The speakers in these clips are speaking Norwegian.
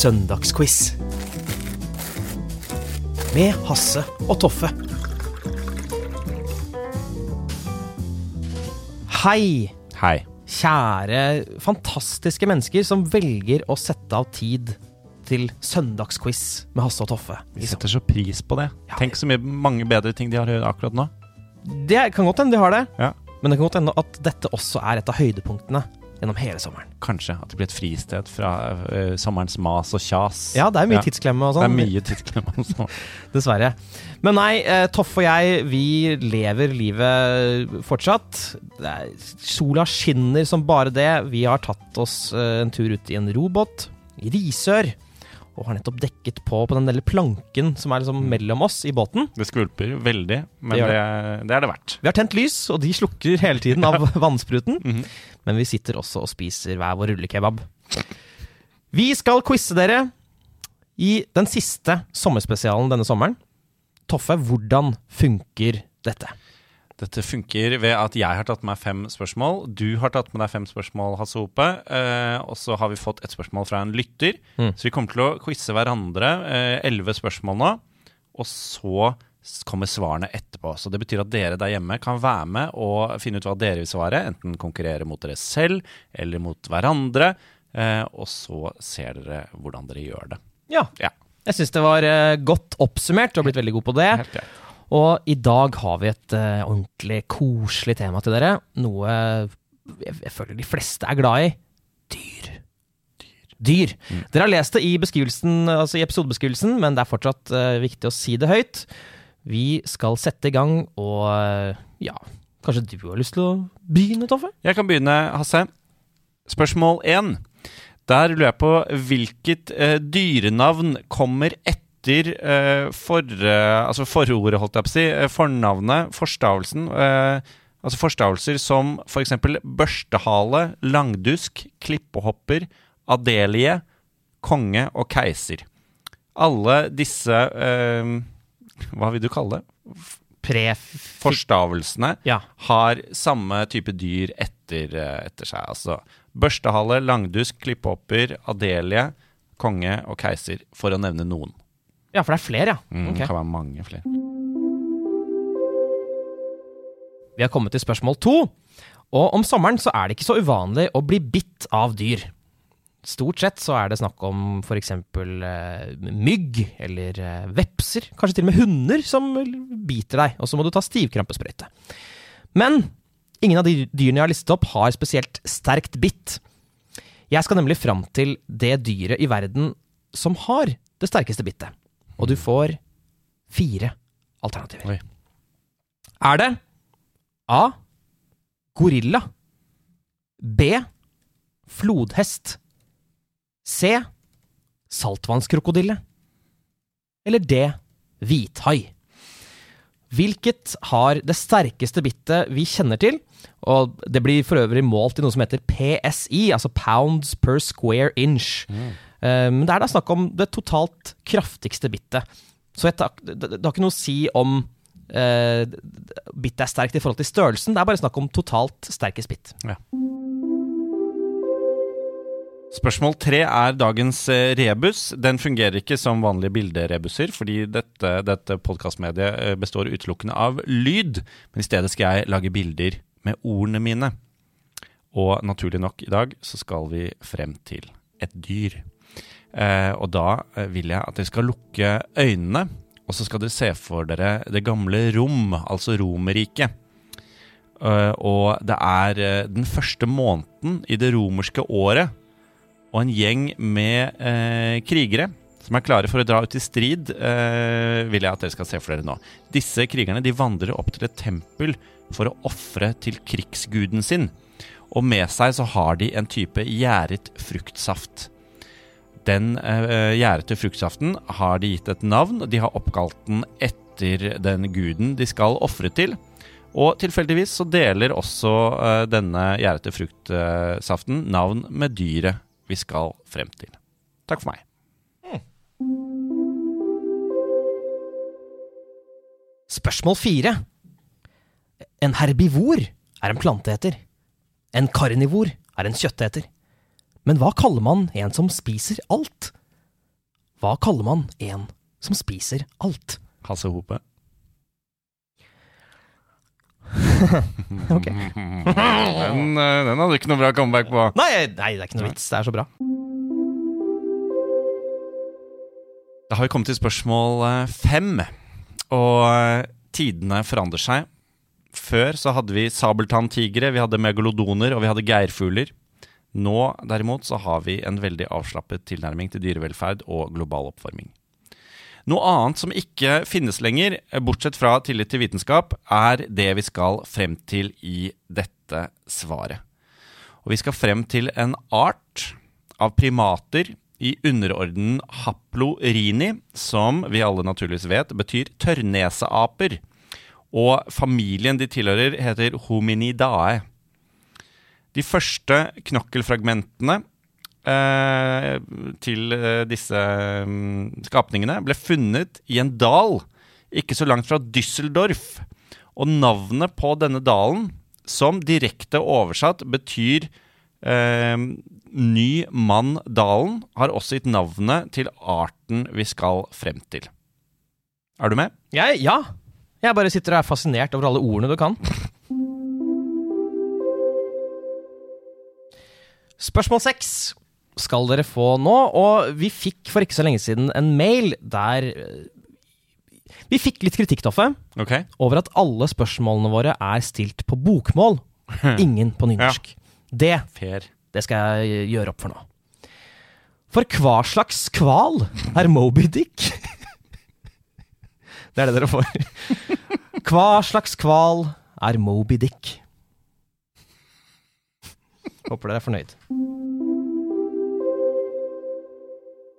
Søndagsquiz. Med Hasse og Toffe. Hei, Hei. kjære fantastiske mennesker som velger å sette av tid til søndagsquiz med Hasse og Toffe. Vi setter så pris på det. Tenk så mye mange bedre ting de har akkurat nå. Det kan godt hende de har det, Ja. men det kan godt hende at dette også er et av høydepunktene gjennom hele sommeren. Kanskje at det blir et fristed fra uh, sommerens mas og kjas. Ja, det er mye tidsklemme og Det er sånn. mye tidsklemme og sånn. Dessverre. Men nei, uh, Toffe og jeg, vi lever livet fortsatt. Det er, sola skinner som bare det. Vi har tatt oss uh, en tur ut i en robåt i Risør. Og har nettopp dekket på på den lille planken som er liksom mellom oss i båten. Det skvulper veldig, men Det det, det, er det verdt. Vi har tent lys, og de slukker hele tiden av vannspruten. Mhm. Men vi sitter også og spiser hver vår rullekebab. Vi skal quize dere i den siste sommerspesialen denne sommeren. Toffe, hvordan funker dette? Dette funker ved at jeg har tatt med meg fem spørsmål. Du har tatt med deg fem spørsmål, Hasse Hope. Eh, og så har vi fått et spørsmål fra en lytter. Mm. Så vi kommer til å quize hverandre. eh, Elleve spørsmål nå. Og så kommer svarene etterpå. Så det betyr at dere der hjemme kan være med og finne ut hva dere vil svare. Enten konkurrere mot dere selv eller mot hverandre. Eh, og så ser dere hvordan dere gjør det. Ja, Ja, jeg syns det var eh, godt oppsummert. Du har blitt veldig god på det. helt greit. Og i dag har vi et uh, ordentlig koselig tema til dere. Noe jeg, jeg føler de fleste er glad i. Dyr. Dyr. Dere har lest det i, beskrivelsen, altså i episodebeskrivelsen, men det er fortsatt uh, viktig å si det høyt. Vi skal sette i gang, og uh, ja Kanskje du har lyst til å begynne, Toffe? Jeg kan begynne, Hasse. Spørsmål én. Der lurer jeg på hvilket dyrenavn kommer etter eh, for, eh, altså forordet, holdt jeg på å si. eh, fornavnet, forstavelsen. Eh, altså forstavelser som f.eks. børstehale, langdusk, klippehopper, adelie, konge og keiser. Alle disse eh, Hva vil du kalle det? Forstavelsene Ja. har samme type dyr etter, eh, etter seg. Altså børstehale, langdusk, klippehopper, adelie, konge og keiser, for å nevne noen. Ja, for det er flere, ja. Mm, okay. Det kan være mange flere. Vi har kommet til spørsmål to. Og om sommeren så er det ikke så uvanlig å bli bitt av dyr. Stort sett så er det snakk om f.eks. Eh, mygg eller eh, vepser. Kanskje til og med hunder som biter deg, og så må du ta stivkrampesprøyte. Men ingen av de dyrene jeg har listet opp, har spesielt sterkt bitt. Jeg skal nemlig fram til det dyret i verden som har det sterkeste bittet. Og du får fire alternativer. Oi. Er det A. Gorilla. B. Flodhest. C. Saltvannskrokodille. Eller D. Hvithai. Hvilket har det sterkeste bittet vi kjenner til? Og det blir for øvrig målt i noe som heter PSI, altså pounds per square inch. Eh, Men det er da snakk om det totalt kraftigste bittet. Så det, har ikke noe å si om eh, bittet er sterkt i forhold til størrelsen, det er bare snakk om totalt sterkest bitt. Spørsmål tre er dagens eh, rebus. Den fungerer ikke som vanlige bilderebuser, fordi dette, dette podkastmediet eh, består utelukkende av lyd. Men i stedet skal jeg lage bilder med ordene mine. Og naturlig nok i dag så skal vi frem til et dyr. Eh, og da eh, vil jeg at dere skal lukke øynene, og så skal dere se for dere det gamle Rom, altså Romerriket. Eh, og det er den første måneden i det romerske året, og en gjeng med krigere som er klare for å dra ut i strid, eh, vil jeg at dere skal se for dere nå. Disse krigerne de vandrer opp til et tempel for å ofre til krigsguden sin. Og med seg så har de en type gjæret fruktsaft. Den eh, gjærete fruktsaften har de gitt et navn. De har oppkalt den etter den guden de skal ofre til. Og tilfeldigvis så deler også eh, denne gjærete fruktsaften navn med dyret vi skal frem til. Takk for meg. Spørsmål fire. En herbivor er en planteeter. En karnivor er en kjøtteter. Men hva kaller man en som spiser alt? Hva kaller man en som spiser alt? Hasse Hope. Ok. Den, eh, den hadde ikke noe bra comeback på. Nei, nei, det er ikke noe vits. Det er så bra. Da har vi kommet til spørsmål eh, fem. Og eh, tidene forandrer seg. Før så hadde vi sabeltanntigre, vi hadde megalodoner og vi hadde geirfugler. Nå derimot så har vi en veldig avslappet tilnærming til dyrevelferd og global oppvarming. Noe annet som ikke finnes lenger, bortsett fra tillit til vitenskap, er det vi skal frem til i dette svaret. Og vi skal frem til en art av primater i underordenen Haplorini, som vi alle naturligvis vet betyr tørrneseaper. Og familien de tilhører, heter Hominidae. De første knokkelfragmentene eh, til eh, disse mm, skapningene ble funnet i en dal ikke så langt fra Düsseldorf. Og navnet på denne dalen, som direkte oversatt betyr eh, Ny mann dalen, har også gitt navnet til arten vi skal frem til. Er du med? Jeg, ja. Jeg bare sitter og er fascinert over alle ordene du kan. Spørsmål seks skal dere få nå, og vi fikk for ikke så lenge siden en mail der eh, Vi fikk litt kritikk, Toffe, okay. over at alle spørsmålene våre er stilt på bokmål, ingen på nynorsk. Det, det skal jeg gjøre opp for nå. For hva slags kval er Moby Dick? Det er det dere får. Hva slags kval er Moby Dick? Håper dere er fornøyd.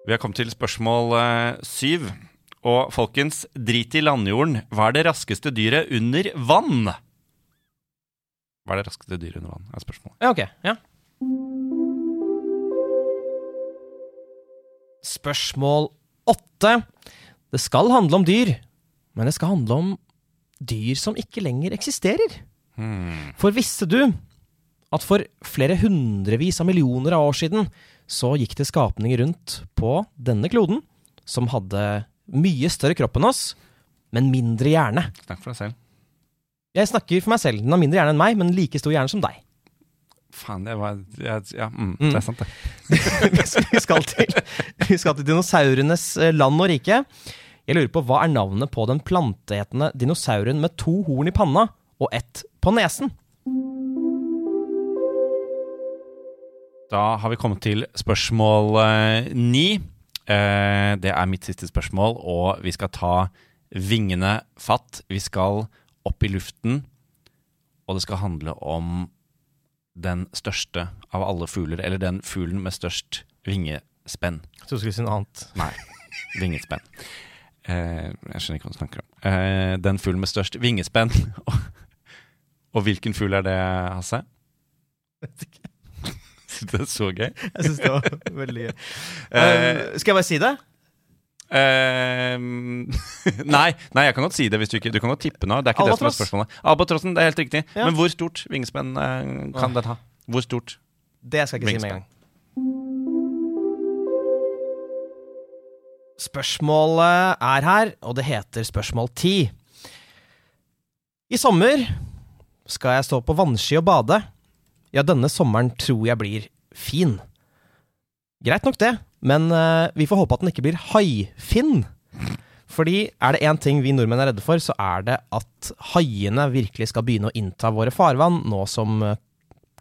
Vi har kommet til spørsmål eh, syv. Og folkens, drit i landjorden. Hva er det raskeste dyret under vann? Hva er det raskeste dyret under vann? er spørsmålet. Ja, ok. Ja. Spørsmål åtte. Det skal handle om dyr, men det skal handle om dyr som ikke lenger eksisterer. Hmm. For visste du at for flere hundrevis av millioner av år siden så gikk det skapninger rundt på denne kloden som hadde mye større kropp enn oss, men mindre hjerne. Snakk for deg selv. Jeg snakker for meg selv. Den har mindre hjerne enn meg, men like stor hjerne som deg. Faen, det var Ja, mm, Mm. det er sant, det. vi, skal til, vi skal til dinosaurenes eh, land og rike. Jeg lurer på Hva er navnet på den planteetende dinosauren med to horn i panna og ett på nesen? Da har vi kommet til spørsmål eh, ni. Eh, det er mitt siste spørsmål, og vi skal ta vingene fatt. Vi skal opp i luften, og det skal handle om den største av alle fugler, eller den fuglen med størst vingespenn. Jeg trodde du skulle si noe annet. Nei, vingespenn. Eh, jeg skjønner ikke hva du snakker om. Den fuglen med størst vingespenn. og hvilken fugl er det, Hasse? Vet ikke. Det er så gøy. Jeg syns det var veldig gøy. Eh, skal jeg bare si det? Ehm, nei, nei, jeg kan godt si det hvis du ikke Du kan godt tippe nå. Det er ikke det som er spørsmålet. Albatrossen, det er helt riktig. Ja. Men hvor stort vingespenn uh, kan den ha? Hvor stort? Det skal jeg ikke si med en gang. Spørsmålet er her, og det heter spørsmål ti. I sommer skal jeg stå på vannski og bade. Ja, denne sommeren tror jeg blir fin. Greit nok det, men uh, vi får håpe at den ikke blir haifinn. Fordi er det én ting vi nordmenn er redde for, så er det at haiene virkelig skal begynne å innta våre farvann, nå som eh,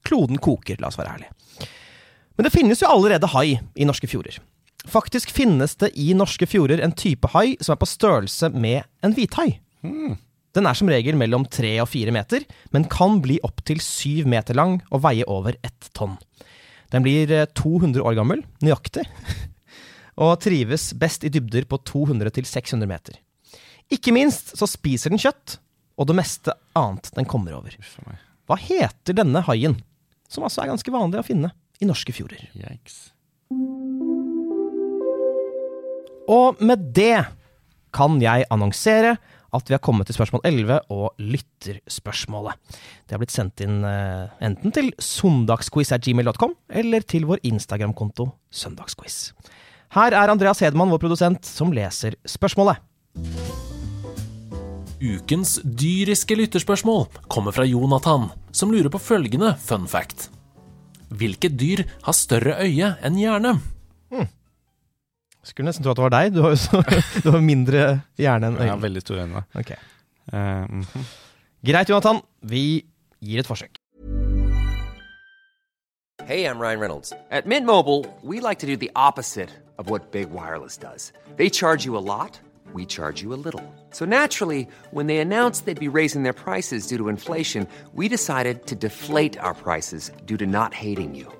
kloden koker, la oss være ærlige. Men det finnes jo allerede hai i norske fjorder. Faktisk finnes det i norske fjorder en type hai som er på størrelse med en hvithai. Den er som regel mellom tre og fire meter, men kan bli opptil syv meter lang og veie over ett tonn. Den blir eh, 200 år gammel, nøyaktig, og trives best i dybder på 200-600 meter. Ikke minst så spiser den kjøtt, og det meste annet den kommer over. Hva heter denne haien, som altså er ganske vanlig å finne i norske fjorder? Yikes. Og med det kan jeg annonsere at vi har kommet til spørsmål 11 og lytterspørsmålet. Det har blitt sendt inn eh, enten til søndagsquiz.gmail.com eller til vår Instagram-konto Søndagsquiz. Her er Andreas Hedman, vår produsent, som leser spørsmålet. Ukens dyriske lytterspørsmål kommer fra Jonathan, som lurer på følgende fun fact. Hvilket dyr har større øye enn hjerne? Skulle nesten tro at det var deg. Du har jo så, du har mindre hjerne enn Jeg har veldig store øyne. Okay. Uh, mm -hmm. Greit, Jonathan. Vi gir et forsøk. Hey, I'm Ryan Reynolds. At Mint Mobile, we like to do the opposite of what Big Wireless does. They charge you a lot, we charge you a little. So naturally, when they announced they'd be raising their prices due to inflation, we decided to deflate our prices due to not hating you.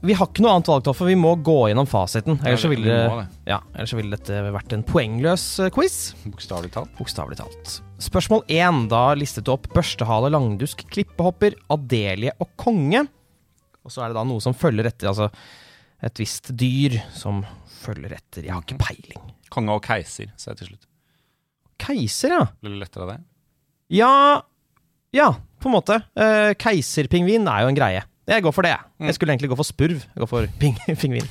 vi har ikke noe annet valg, Toffe. Vi må gå gjennom fasiten. Ellers så ville det. ja, ellers så ville dette vært en poengløs eh, quiz. Bokstavelig talt. Bokstavelig talt. Spørsmål én. Da listet du opp børstehale, langdusk, klippehopper, adelie og konge. Og så er det da noe som følger etter, altså et visst dyr som følger etter. Jeg har ikke peiling. Konge og keiser, sa jeg til slutt. Keiser, ja. Blir det lettere av det? Ja, ja, på en måte. Eh, keiserpingvin er jo en greie. Jeg går for det. jeg. Jeg skulle egentlig gå for spurv. Jeg går for ping pingvin.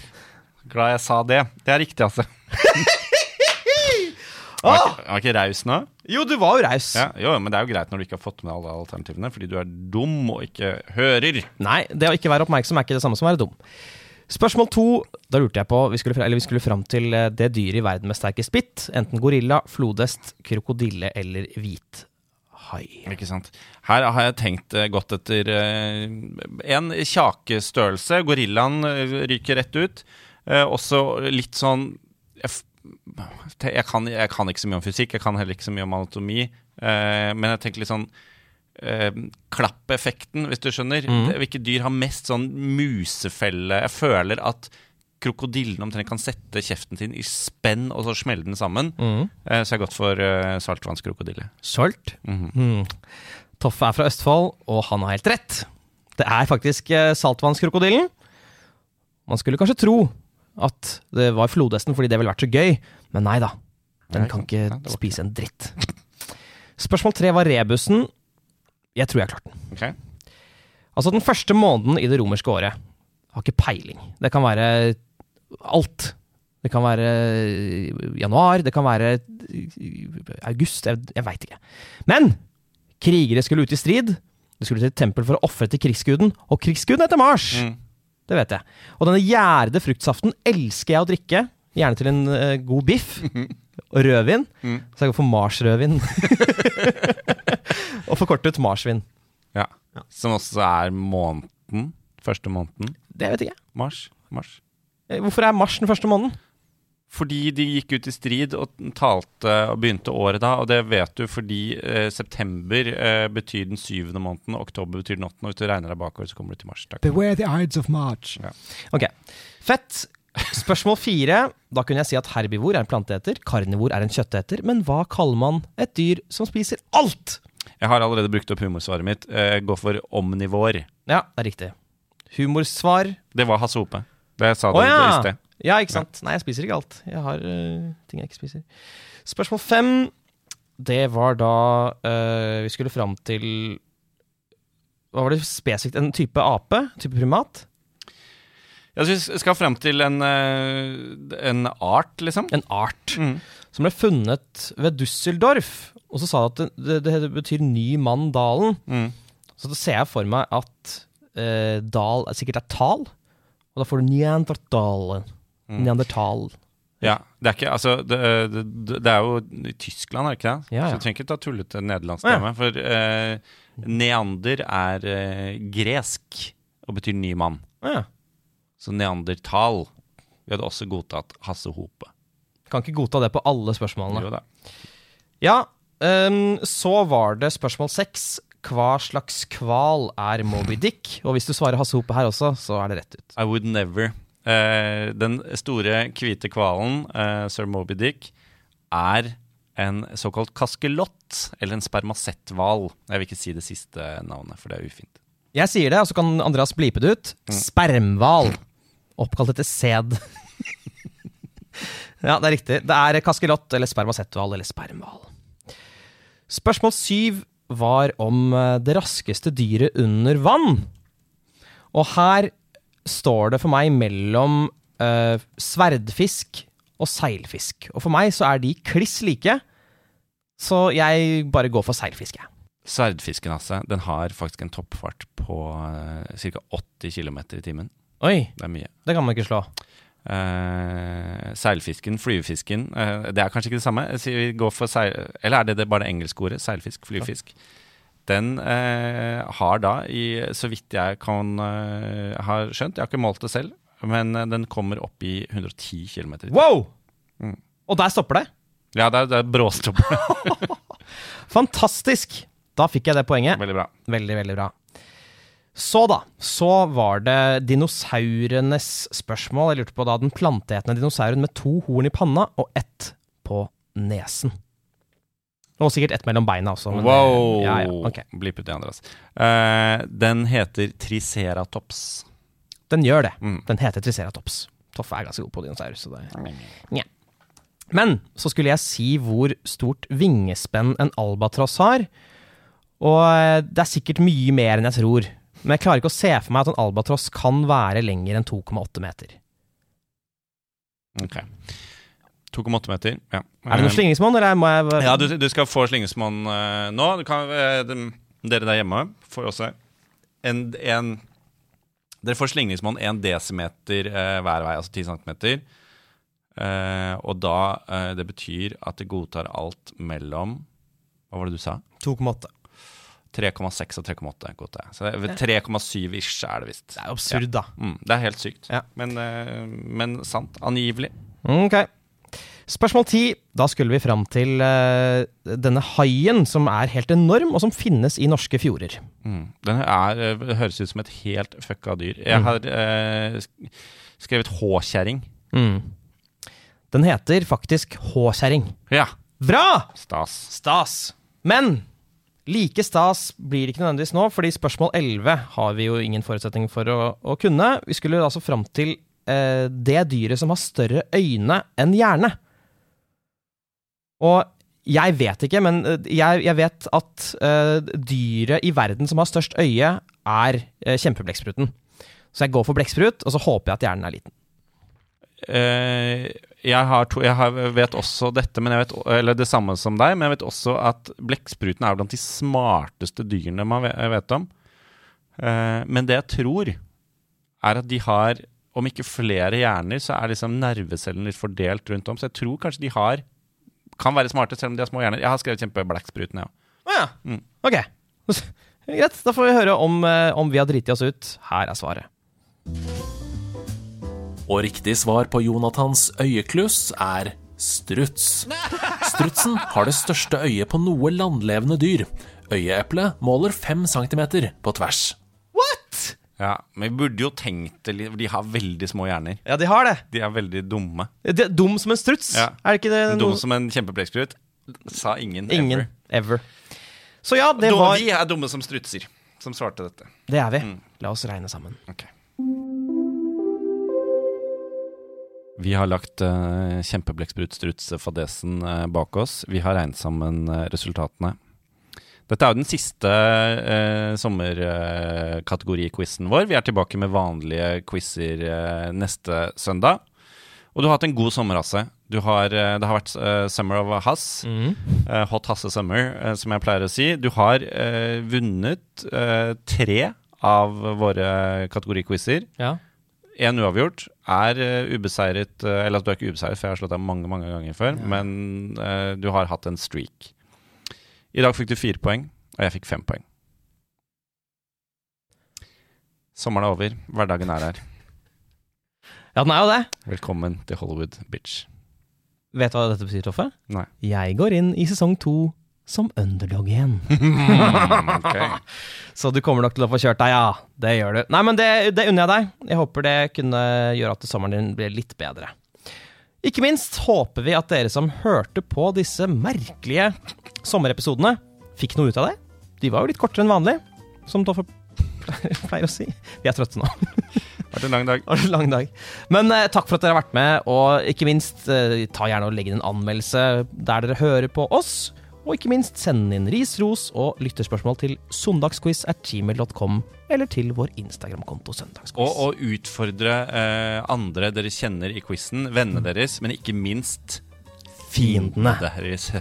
Glad jeg sa det. Det er riktig, altså. Var ikke, var ikke raus nå? Jo, du var jo raus. Ja, jo, men det er jo greit når du ikke har fått med alle alternativene, fordi du er dum og ikke hører. Nei, det å ikke være oppmerksom er ikke det samme som å være dum. Spørsmål to. Da lurte jeg på Vi skulle, eller vi skulle fram til eh, det dyret i verden med sterkest bitt. Enten gorilla, flodhest, krokodille eller hvithai. Ikke sant? Her har jeg tenkt eh, godt etter eh, en kjakestørrelse. Gorillaen eh, ryker rett ut. Også litt sånn jeg, kan, jeg kan ikke så mye om fysikk, jeg kan heller ikke så mye om anatomi. men jeg tenker litt sånn klappeffekten, hvis du skjønner. Mm. Hvilke dyr har mest sånn musefelle Jeg føler at krokodillen omtrent kan sette kjeften sin i spenn og så smelle den sammen. Eh, så jeg har gått for eh, saltvannskrokodille. Salt. Mm. Toffe er fra Østfold, og han har helt rett. Det er faktisk eh, saltvannskrokodillen. Man skulle kanskje tro at det var flodhesten fordi det ville vært så gøy, men nei da. Den kan ikke det spise en dritt. Spørsmål tre var rebusen. Jeg tror jeg har klart den. Okay. Altså den første måneden i det romerske året. Har ikke peiling. Det kan være alt. Det kan være januar, det kan være august, jeg, jeg veit ikke. Men krigere skulle ut i strid. De skulle til et tempel for å ofre til krigsguden, og krigsguden heter Mars! Mm. Det vet jeg. Og denne gjærede fruktsaften elsker jeg å drikke. Gjerne til en uh, god biff. Og rødvin. Mm. Så jeg går for Mars-rødvin. og forkortet marsvin. Ja. Som også er måneden. Første måneden. Det vet jeg ikke. Mars. Mars. Eh, Hvorfor er mars den første måneden? Fordi de gikk ut i strid og talte og begynte året da, og det vet du fordi eh, september eh, betyr den syvende måneden, og oktober betyr den åttende, og hvis du regner deg bakover, så kommer du til mars. Takk. Beware the Ides of March. Ok, fett. Spørsmål fire. Da kunne jeg si at herbivor er en planteeter, karnivor er en kjøtteter, men hva kaller man et dyr som spiser alt? Jeg har allerede brukt opp humorsvaret mitt. Eh, gå for omnivår. Ja, det er riktig. Humorsvar. Det var Hasse Hope. Det sa du i ja! sted. Ja, ikke sant. Nei, jeg spiser ikke alt. Jeg har uh, ting jeg ikke spiser. Spørsmål fem. Det var da uh, vi skulle fram til Hva var det spesifikt? En type ape? Type primat? Ja, så vi skal frem til en, eh, en art, liksom. En art. Mm. Som ble funnet ved Düsseldorf. Og så sa det at det, det, det betyr ny mann dalen. Mm. Så da ser jeg for meg at uh, dal er sikkert er tal, og da får du neandertal. Mm. Neandertal. Ja, det er ikke Altså, det, det, det er jo i Tyskland, er det ikke det? Ja, ja. Så du trenger ikke ta tullete nederlandsk Ja. For eh, neander er eh, gresk og betyr ny mann. Ja. Så neandertal Vi hadde også godtatt Hasse Hope. Kan ikke godta det på alle spørsmålene. Jo da. Ja, um, så var det spørsmål seks. Hva slags kval er Moby Dick? Og hvis du svarer Hasse Hope her også, så er det rett ut. I would never. Eh, den store hvite hvalen, eh, sir Moby Dick, er en såkalt kaskelott, eller en spermasetthval. Jeg vil ikke si det siste navnet, for det er ufint. Jeg sier det, og så kan Andreas blipe det ut. Spermhval. Oppkalt etter sæd. ja, det er riktig. Det er kaskelott eller spermasetthval eller spermhval. Spørsmål syv var om eh, det raskeste dyret under vann. Og her står det for meg mellom uh, sverdfisk og seilfisk. Og for meg så er de kliss like, så jeg bare går for seilfisk, jeg. Sverdfisken, altså, den har faktisk en toppfart på uh, ca. 80 km i timen. Oi, Det mye. det kan man ikke slå. Eh, seilfisken, flyvefisken uh, Det er kanskje ikke det samme. Vi går for seil... Eller er det, det bare det engelske ordet? Seilfisk, flyvefisk. Den uh, har da, i, så vidt jeg kan eh, har skjønt, jeg har ikke målt det selv, men eh, den kommer opp i 110 km. Wow! Mm. Og der stopper det. Ja, det er, det er bråstopp. Fantastisk! Da fikk jeg det poenget. Veldig bra. Veldig, veldig bra. Så da, så var det dinosaurenes spørsmål. Jeg lurte på da den planteetende dinosauren med to horn i panna og ett på nesen. Og sikkert ett mellom beina også. men det- Wow! Ja, ja, okay. Blipp ut det, Andreas. Uh, den heter Triceratops. Den gjør det. Mm. Den heter Triceratops. Toffe er ganske god på dinosaurer, så det Nja. Men så skulle jeg si hvor stort vingespenn en albatross har. Og eh, det er sikkert mye mer enn jeg tror. Men jeg klarer ikke å se for meg at en albatross kan være lenger enn 2,8 meter. Ok. 2,8 meter. Ja. Er det noe Eh, slingringsmonn, eller må jeg Ja, du, du skal få slingringsmonn uh, nå. Du kan, uh, dere der hjemme får også en, en Dere får slingringsmonn 1 desimeter uh, hver vei, altså 10 centimeter. Eh, og da eh, Det betyr at det godtar alt mellom Hva var det du sa? 2,8. 3,6 og 3,8 godtar. Så det er 3,7 ish er det visst. Det er absurd, absurd, da. Mm, det er helt sykt. Ja. Men, eh, men sant. Angivelig. Ok. Spørsmål ti. Da skulle vi fram til uh, denne haien som er helt enorm, og som finnes i norske fjorder. Mm. Den er, eh, høres ut som et helt fucka dyr. Jeg har uh, skrevet H-kjerring. Mm. Den heter faktisk H-kjerring. Ja. Bra! Stas. Stas. Men like stas blir det ikke nødvendigvis nå, fordi spørsmål 11 har vi jo ingen forutsetning for å, å kunne. Vi skulle altså fram til eh, det dyret som har større øyne enn hjerne. Og jeg vet ikke, men eh, jeg, jeg vet at eh, dyret i verden som har størst øye, er eh, kjempeblekkspruten. Så jeg går for blekksprut, og så håper jeg at hjernen er liten. Eh, jeg, har to, jeg har, vet også dette, men jeg vet, eller det samme som deg, men jeg vet også at blekkspruten er blant de smarteste dyrene man vet, vet om. Eh, men det jeg tror, er at de har, om ikke flere hjerner, så er liksom nervecellene litt fordelt rundt om. Så jeg tror kanskje de har kan være smarte, selv om de har små hjerner. Jeg har skrevet kjempeblekkspruten, ja. Å ja. Mm. Ok. Greit. Da får vi høre om, eh, om vi har driti oss ut. Her er svaret. Og riktig svar på Jonathans øyekluss er struts. Strutsen har det største øyet på noe landlevende dyr. Øyeeplet måler fem centimeter på tvers. What?! ja. Men vi burde jo tenkt det litt, for de har veldig små hjerner. Ja, de har det. De er veldig dumme. De er dum som en struts. Ja. Er det ikke det? Dum noe- som en kjempeblekksprut. Sa ingen. Ingen. Ever. Ever. Så ja, det Dumme- var Vi er dumme som strutser, som svarte dette. Det er vi. Mm. La oss regne sammen. Ok. Vi har lagt uh, kjempeblekksprut-struts-fadesen eh, bak oss. Vi har regnet sammen uh, resultatene. Dette er jo den siste uh, sommerkategoriquizen vår. Vi er tilbake med vanlige quizer eh, neste søndag. Og du har hatt en god sommer, Hasse. Du har, eh, det har vært eh, Summer of Hass. Mm. eh, Hot Hasse Summer, eh, som jeg pleier å si. Du har eh, vunnet eh, tre av våre kategoriquizer. Ja. Én uavgjort. Er eh, ubeseiret eh, Eller du er ikke ubeseiret, for jeg har slått deg mange mange ganger før. Men uh, du har hatt en streak. I dag fikk du fire poeng, og jeg fikk fem poeng. Sommeren er over. Hverdagen er her. ja, den er jo det. Velkommen til Hollywood, bitch. Vet du hva dette betyr, Toffe? Nei. Jeg går inn i sesong to som underdog igjen. okay. Så du kommer nok til å få kjørt deg, ja. Det gjør du. Nei, men det, det unner jeg deg. Jeg håper det kunne gjøre at sommeren din blir litt bedre. Ikke minst håper vi at dere som hørte på disse merkelige sommerepisodene, fikk noe ut av det. De var jo litt kortere enn vanlig, som Toffe pleier å si. Vi er trøtte nå. Vært en lang dag. Det en lang dag. Men eh, takk for at dere har vært med, og ikke minst, eh, ta gjerne og legg inn en anmeldelse der dere hører på oss. Og ikke minst send inn ris, ros og lytterspørsmål til søndagsquiz at gmail.com eller til vår Instagram-konto Søndagsquiz. Og og utfordre eh, andre dere kjenner i quizen, vennene deres, men ikke minst Fiendene. deres.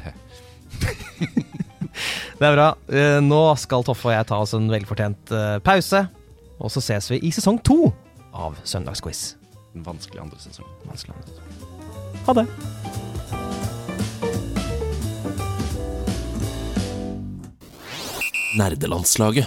Det er bra. Eh, Nå skal Toffe og jeg ta oss en velfortjent eh, pause, og så ses vi i sesong to av Søndagsquiz. Den vanskelige andre sesongen. Vanskelig. Ha det. Nerdelandslaget.